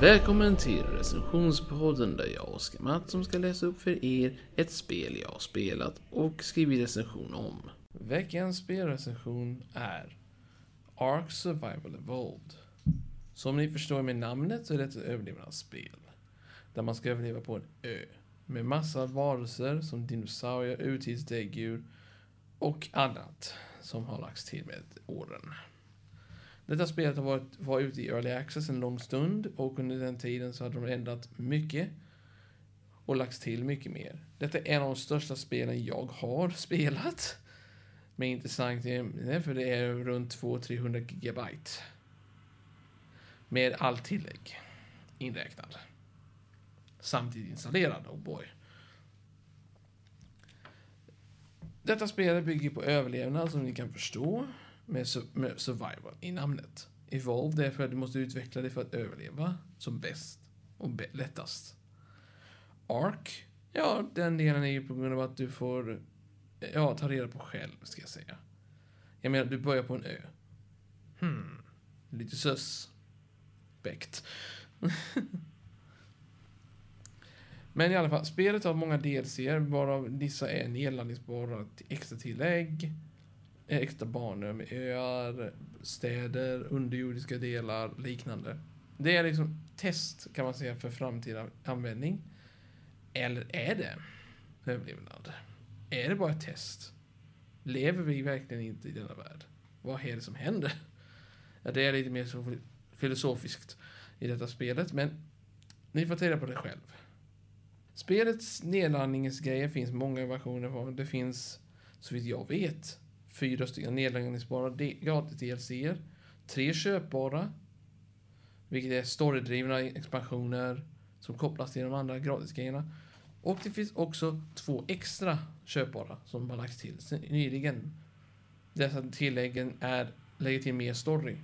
Välkommen till recensionspodden där jag, Oskar Mattsson, ska läsa upp för er ett spel jag har spelat och skrivit recension om. Veckans spelrecension är Ark Survival Evolved. Som ni förstår med namnet så är det ett överlevnadsspel. Där man ska överleva på en ö. Med massa varelser som dinosaurier, urtidsdäggdjur och annat som har lagts till med åren. Detta spelet har varit, var ute i Early Access en lång stund och under den tiden så hade de ändrat mycket och lagts till mycket mer. Detta är en av de största spelen jag har spelat. Med intressant är för det är runt 200-300 gigabyte. Med allt tillägg inräknad. Samtidigt installerad, oh boy. Detta spel bygger på överlevnad som ni kan förstå med, med survival i namnet. Evolve, det är för att du måste utveckla dig för att överleva som bäst och be lättast. Ark, ja, den delen är ju på grund av att du får ja, ta reda på själv, ska jag säga. Jag menar, du börjar på en ö. Hmm, lite suspekt. Men i alla fall, spelet har många DLCer, varav vissa är nedladdningsbara extra tillägg Äkta barnrum, öar, städer, underjordiska delar, liknande. Det är liksom test kan man säga för framtida användning. Eller är det överlevnad? Är det bara ett test? Lever vi verkligen inte i denna värld? Vad är det som händer? Ja, det är lite mer så filosofiskt i detta spelet, men ni får ta reda på det själv. Spelets nedladdningsgrejer finns många versioner av. Det finns, så vitt jag vet, fyra stycken nedladdningsbara gratis DLCer, tre köpbara, vilket är storydrivna expansioner som kopplas till de andra gratisgrejerna. Och det finns också två extra köpbara som har lagts till nyligen. Dessa tilläggen är, lägger till mer story.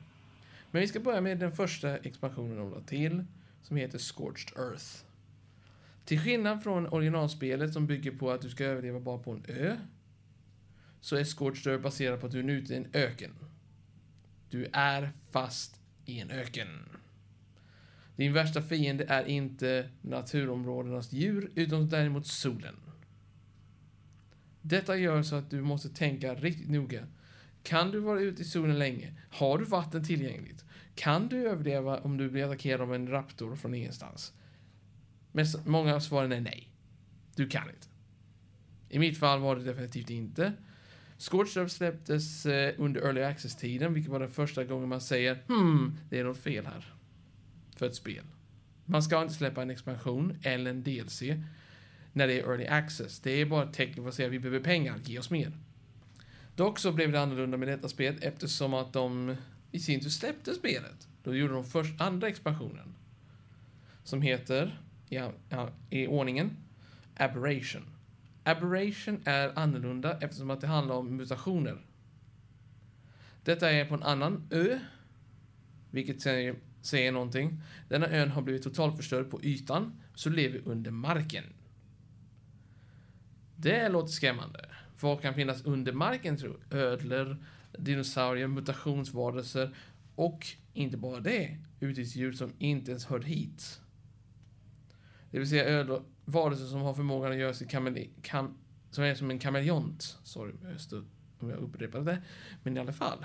Men vi ska börja med den första expansionen de la till, som heter Scorched Earth. Till skillnad från originalspelet som bygger på att du ska överleva bara på en ö, så är Scorched baserat på att du är ute i en öken. Du är fast i en öken. Din värsta fiende är inte naturområdenas djur, utan däremot solen. Detta gör så att du måste tänka riktigt noga. Kan du vara ute i solen länge? Har du vatten tillgängligt? Kan du överleva om du blir attackerad av en raptor från ingenstans? Men många av svaren är nej. Du kan inte. I mitt fall var det definitivt inte. Scorched släpptes eh, under Early Access-tiden, vilket var den första gången man säger hmm, det är något fel här. För ett spel. Man ska inte släppa en expansion eller en DLC när det är Early Access. Det är bara ett tecken på att säga att vi behöver pengar, ge oss mer. Dock så blev det annorlunda med detta spel eftersom att de i sin tur släppte spelet. Då gjorde de först andra expansionen. Som heter, ja, ja, i ordningen, Aberration. Aberration är annorlunda eftersom att det handlar om mutationer. Detta är på en annan ö, vilket säger, säger någonting. Denna ön har blivit totalförstörd på ytan, så lever under marken. Det låter skrämmande. Vad kan finnas under marken, tror Ödlor, dinosaurier, mutationsvarelser och inte bara det, utdjur som inte ens hör hit. Det vill säga ödlor, varelser som har förmågan att göra sig kamele, kam, som är som en kameleont. Sorry om jag upprepade det. Men i alla fall.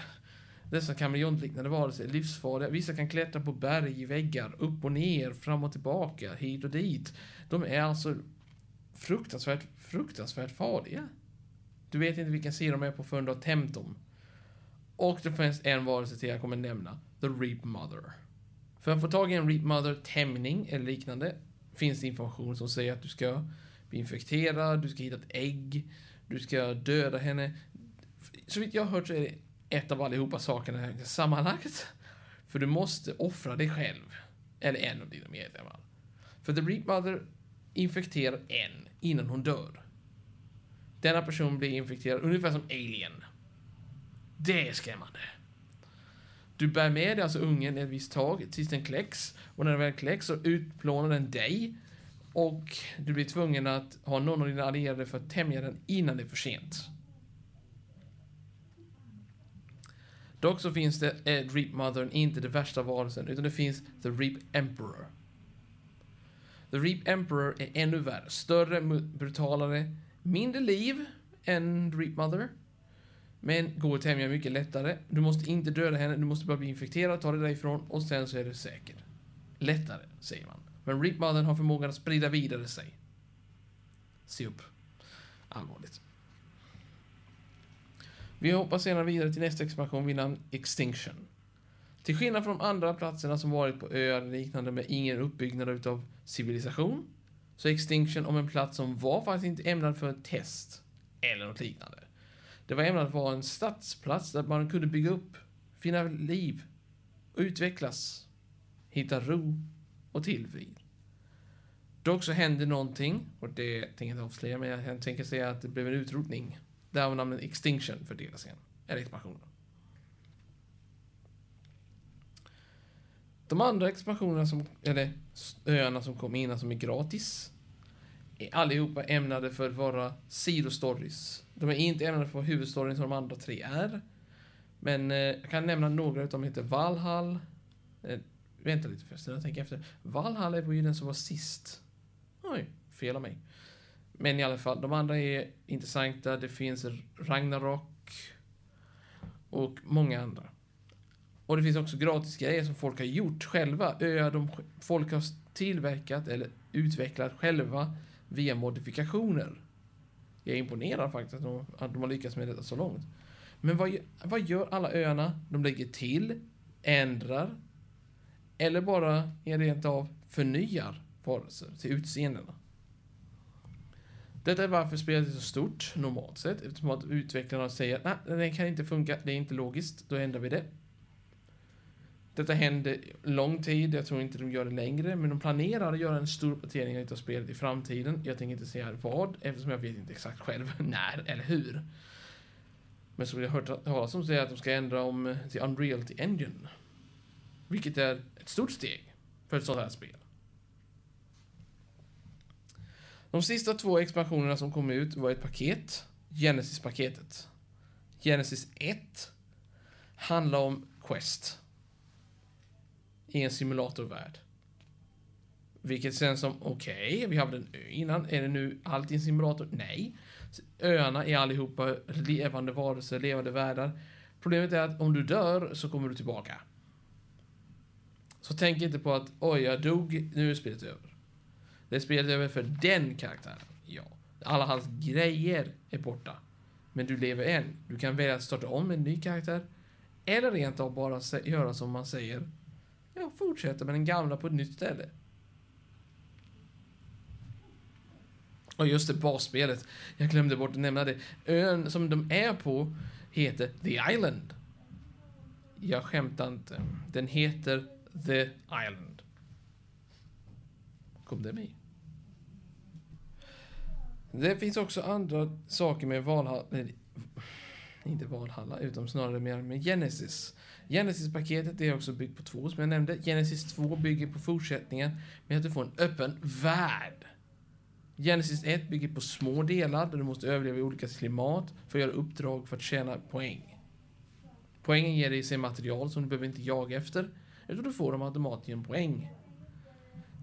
Dessa kameleontliknande varelser är livsfarliga. Vissa kan klättra på berg, väggar, upp och ner, fram och tillbaka, hit och dit. De är alltså fruktansvärt, fruktansvärt farliga. Du vet inte vilken sida de är på förrän du har tämt dem. Och det finns en varelse till jag kommer nämna. The Reap Mother. För att få tag i en Reap Mother tämjning eller liknande finns det information som säger att du ska bli infekterad, du ska hitta ett ägg, du ska döda henne. Så vitt jag har hört så är det ett av allihopa sakerna sammanlagt. För du måste offra dig själv. Eller en av dina medlemmar. För The Reap Mother infekterar en innan hon dör. Denna person blir infekterad ungefär som Alien. Det är skrämmande. Du bär med dig alltså ungen ett visst tag tills den kläcks. Och när den väl kläcks så utplånar den dig. Och du blir tvungen att ha någon av dina allierade för att tämja den innan det är för sent. Dock så finns det eh, Reap Mothern inte det värsta varelsen, utan det finns The Reap Emperor. The Reap Emperor är ännu värre. Större, brutalare, mindre liv än Reap Mother. Men går att tämja mycket lättare. Du måste inte döda henne, du måste bara bli infekterad, ta dig därifrån och sen så är du säker. Lättare, säger man. Men Reap har förmågan att sprida vidare sig. Se upp. Allvarligt. Vi hoppar senare vidare till nästa expansion vid namn Extinction. Till skillnad från de andra platserna som varit på öar och liknande med ingen uppbyggnad utav civilisation, så är Extinction om en plats som var faktiskt inte ämnad för ett test eller något liknande. Det var ämnat att vara en stadsplats där man kunde bygga upp, finna liv, utvecklas, hitta ro och tillfrid. Dock så hände någonting, och det tänker jag inte avslöja, men jag tänker säga att det blev en utrotning. Därav namnet Extinction för igen, eller expansionen. De andra expansionerna som, eller öarna som kom innan som är gratis, allihopa ämnade för att vara sidostories. De är inte ämnade för att vara huvudstoryn som de andra tre är. Men eh, jag kan nämna några utav dem heter Valhall. Eh, vänta lite förresten, jag tänker efter. Valhall var ju den som var sist. Oj, fel av mig. Men i alla fall, de andra är intressanta. Det finns Ragnarok och många andra. Och det finns också gratis grejer som folk har gjort själva. Öar de folk har tillverkat eller utvecklat själva via modifikationer. Jag är imponerad faktiskt att de, att de har lyckats med detta så långt. Men vad, vad gör alla öarna? De lägger till, ändrar eller bara rent av förnyar varelser till utseendena. Detta är varför spelet är så stort, normalt sett, eftersom att utvecklarna säger att den kan inte funka, det är inte logiskt, då ändrar vi det. Detta hände lång tid, jag tror inte de gör det längre, men de planerar att göra en stor uppdatering av spelet i framtiden. Jag tänker inte säga vad, eftersom jag vet inte exakt själv när eller hur. Men så har jag hört talas om att de ska ändra om eh, till Unreal till Engine. Vilket är ett stort steg för ett sånt här spel. De sista två expansionerna som kom ut var ett paket, Genesis-paketet. Genesis 1 handlar om Quest i en simulatorvärld. Vilket känns som, okej, okay, vi hade en ö innan, är det nu allt i en simulator? Nej. Öarna är allihopa levande varelser, levande världar. Problemet är att om du dör så kommer du tillbaka. Så tänk inte på att, oj, jag dog, nu är spelet över. Det är spelet över för den karaktären, ja. Alla hans grejer är borta. Men du lever än. Du kan välja att starta om med en ny karaktär. Eller rent av bara göra som man säger ja, fortsätta med den gamla på ett nytt ställe. Och just det, basspelet. Jag glömde bort att nämna det. Ön som de är på heter The Island. Jag skämtar inte. Den heter The Island. Kom det med? Det finns också andra saker med Valhalla, inte Valhalla, utan snarare mer med Genesis. Genesis-paketet är också byggt på två, som jag nämnde. Genesis 2 bygger på fortsättningen med att du får en öppen värld. Genesis 1 bygger på små delar där du måste överleva i olika klimat för att göra uppdrag för att tjäna poäng. Poängen ger dig sig material som du behöver inte jaga efter, utan du får dem automatiskt en poäng.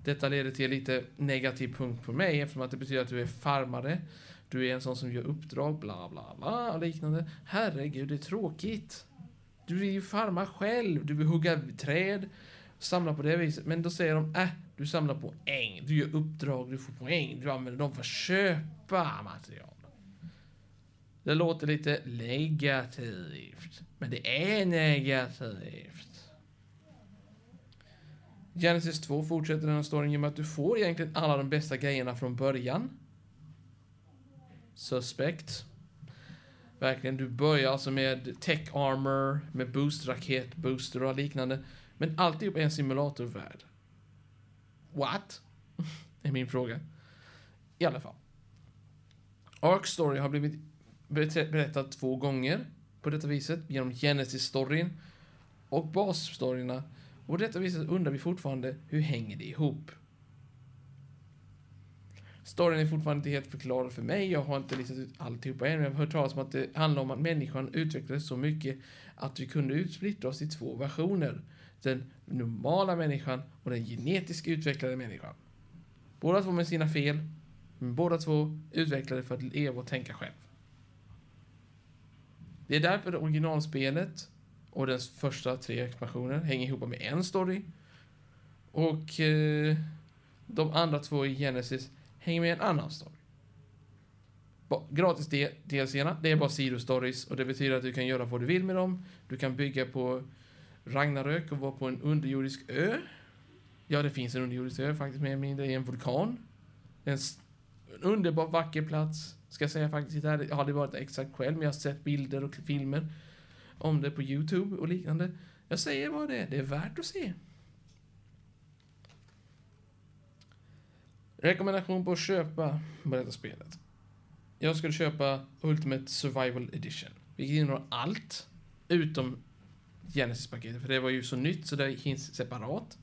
Detta leder till lite negativ punkt för mig eftersom att det betyder att du är farmare, du är en sån som gör uppdrag, bla bla bla och liknande. Herregud, det är tråkigt. Du vill ju farma själv, du vill hugga träd, samla på det viset. Men då säger de, äh, du samlar poäng, du gör uppdrag, du får poäng, du använder dem för att köpa material. Det låter lite negativt, men det är negativt. Genesis 2 fortsätter den här storyn genom att du får egentligen alla de bästa grejerna från början. Suspect. Verkligen, du börjar alltså med tech armor, med boost raket, booster och liknande. Men alltihop är en simulatorvärld. What? är min fråga. I alla fall. Ark Story har blivit berättad två gånger på detta viset, genom Genesis-storyn och basstoryna. Och på detta viset undrar vi fortfarande, hur hänger det ihop? Storyn är fortfarande inte helt förklarad för mig. Jag har inte listat ut alltihopa än. Men jag har hört talas om att det handlar om att människan utvecklades så mycket att vi kunde utsplittra oss i två versioner. Den normala människan och den genetiskt utvecklade människan. Båda två med sina fel. Men båda två utvecklade för att leva och tänka själv. Det är därför originalspelet och dess första tre expansioner hänger ihop med en story. Och eh, de andra två i Genesis hänger med en annan story. Gratis DLC-erna, det är bara sidostories och det betyder att du kan göra vad du vill med dem. Du kan bygga på Ragnarök och vara på en underjordisk ö. Ja, det finns en underjordisk ö faktiskt med mindre i en vulkan. En, en underbar vacker plats. Ska jag säga faktiskt här. Jag har aldrig varit där exakt själv, men jag har sett bilder och filmer om det på Youtube och liknande. Jag säger vad det, är. det är värt att se. Rekommendation på att köpa på detta spelet. Jag skulle köpa Ultimate Survival Edition, vilket innehåller allt utom Genesis-paketet, för det var ju så nytt så det finns separat.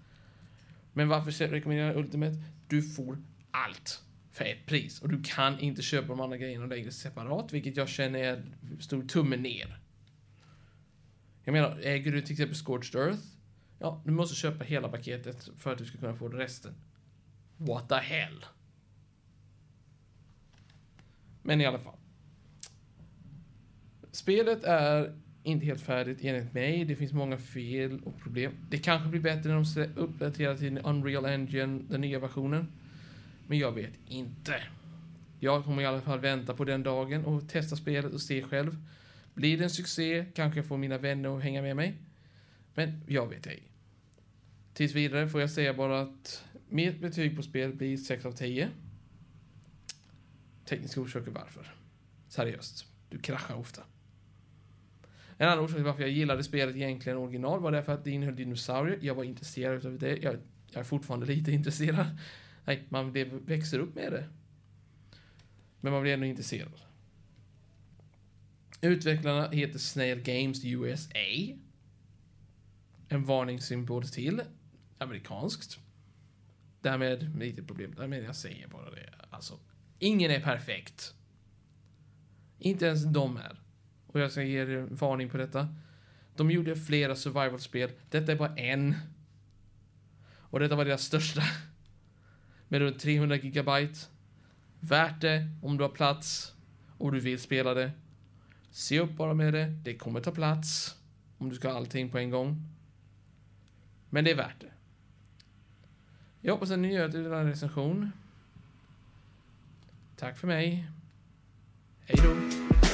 Men varför rekommenderar jag Ultimate? Du får allt för ett pris och du kan inte köpa de andra grejerna längre separat, vilket jag känner är stor tumme ner. Jag menar, äger du till exempel Scorched Earth? Ja, du måste köpa hela paketet för att du ska kunna få resten. What the hell? Men i alla fall. Spelet är inte helt färdigt enligt mig. Det finns många fel och problem. Det kanske blir bättre när de uppdaterar till Unreal Engine, den nya versionen. Men jag vet inte. Jag kommer i alla fall vänta på den dagen och testa spelet och se själv. Blir det en succé kanske jag får mina vänner att hänga med mig. Men jag vet ej. Tills vidare får jag säga bara att mitt betyg på spelet blir 6 av 10. Tekniska orsaker varför. Seriöst, du kraschar ofta. En annan orsak till varför jag gillade spelet egentligen original var därför att det innehöll dinosaurier. Jag var intresserad av det. Jag, jag är fortfarande lite intresserad. Nej, man blev, växer upp med det. Men man blir ändå intresserad. Utvecklarna heter Snail Games USA. En varningssymbol till. Amerikanskt. Därmed lite problem. Därmed jag säger bara det. Alltså, ingen är perfekt. Inte ens de är. Och jag ska ge er en varning på detta. De gjorde flera survival-spel. Detta är bara en. Och detta var deras största. Med runt 300 gigabyte. Värt det om du har plats och du vill spela det. Se upp bara med det. Det kommer ta plats. Om du ska ha allting på en gång. Men det är värt det. Jag hoppas att ni gör det en recension. Tack för mig. Hej då.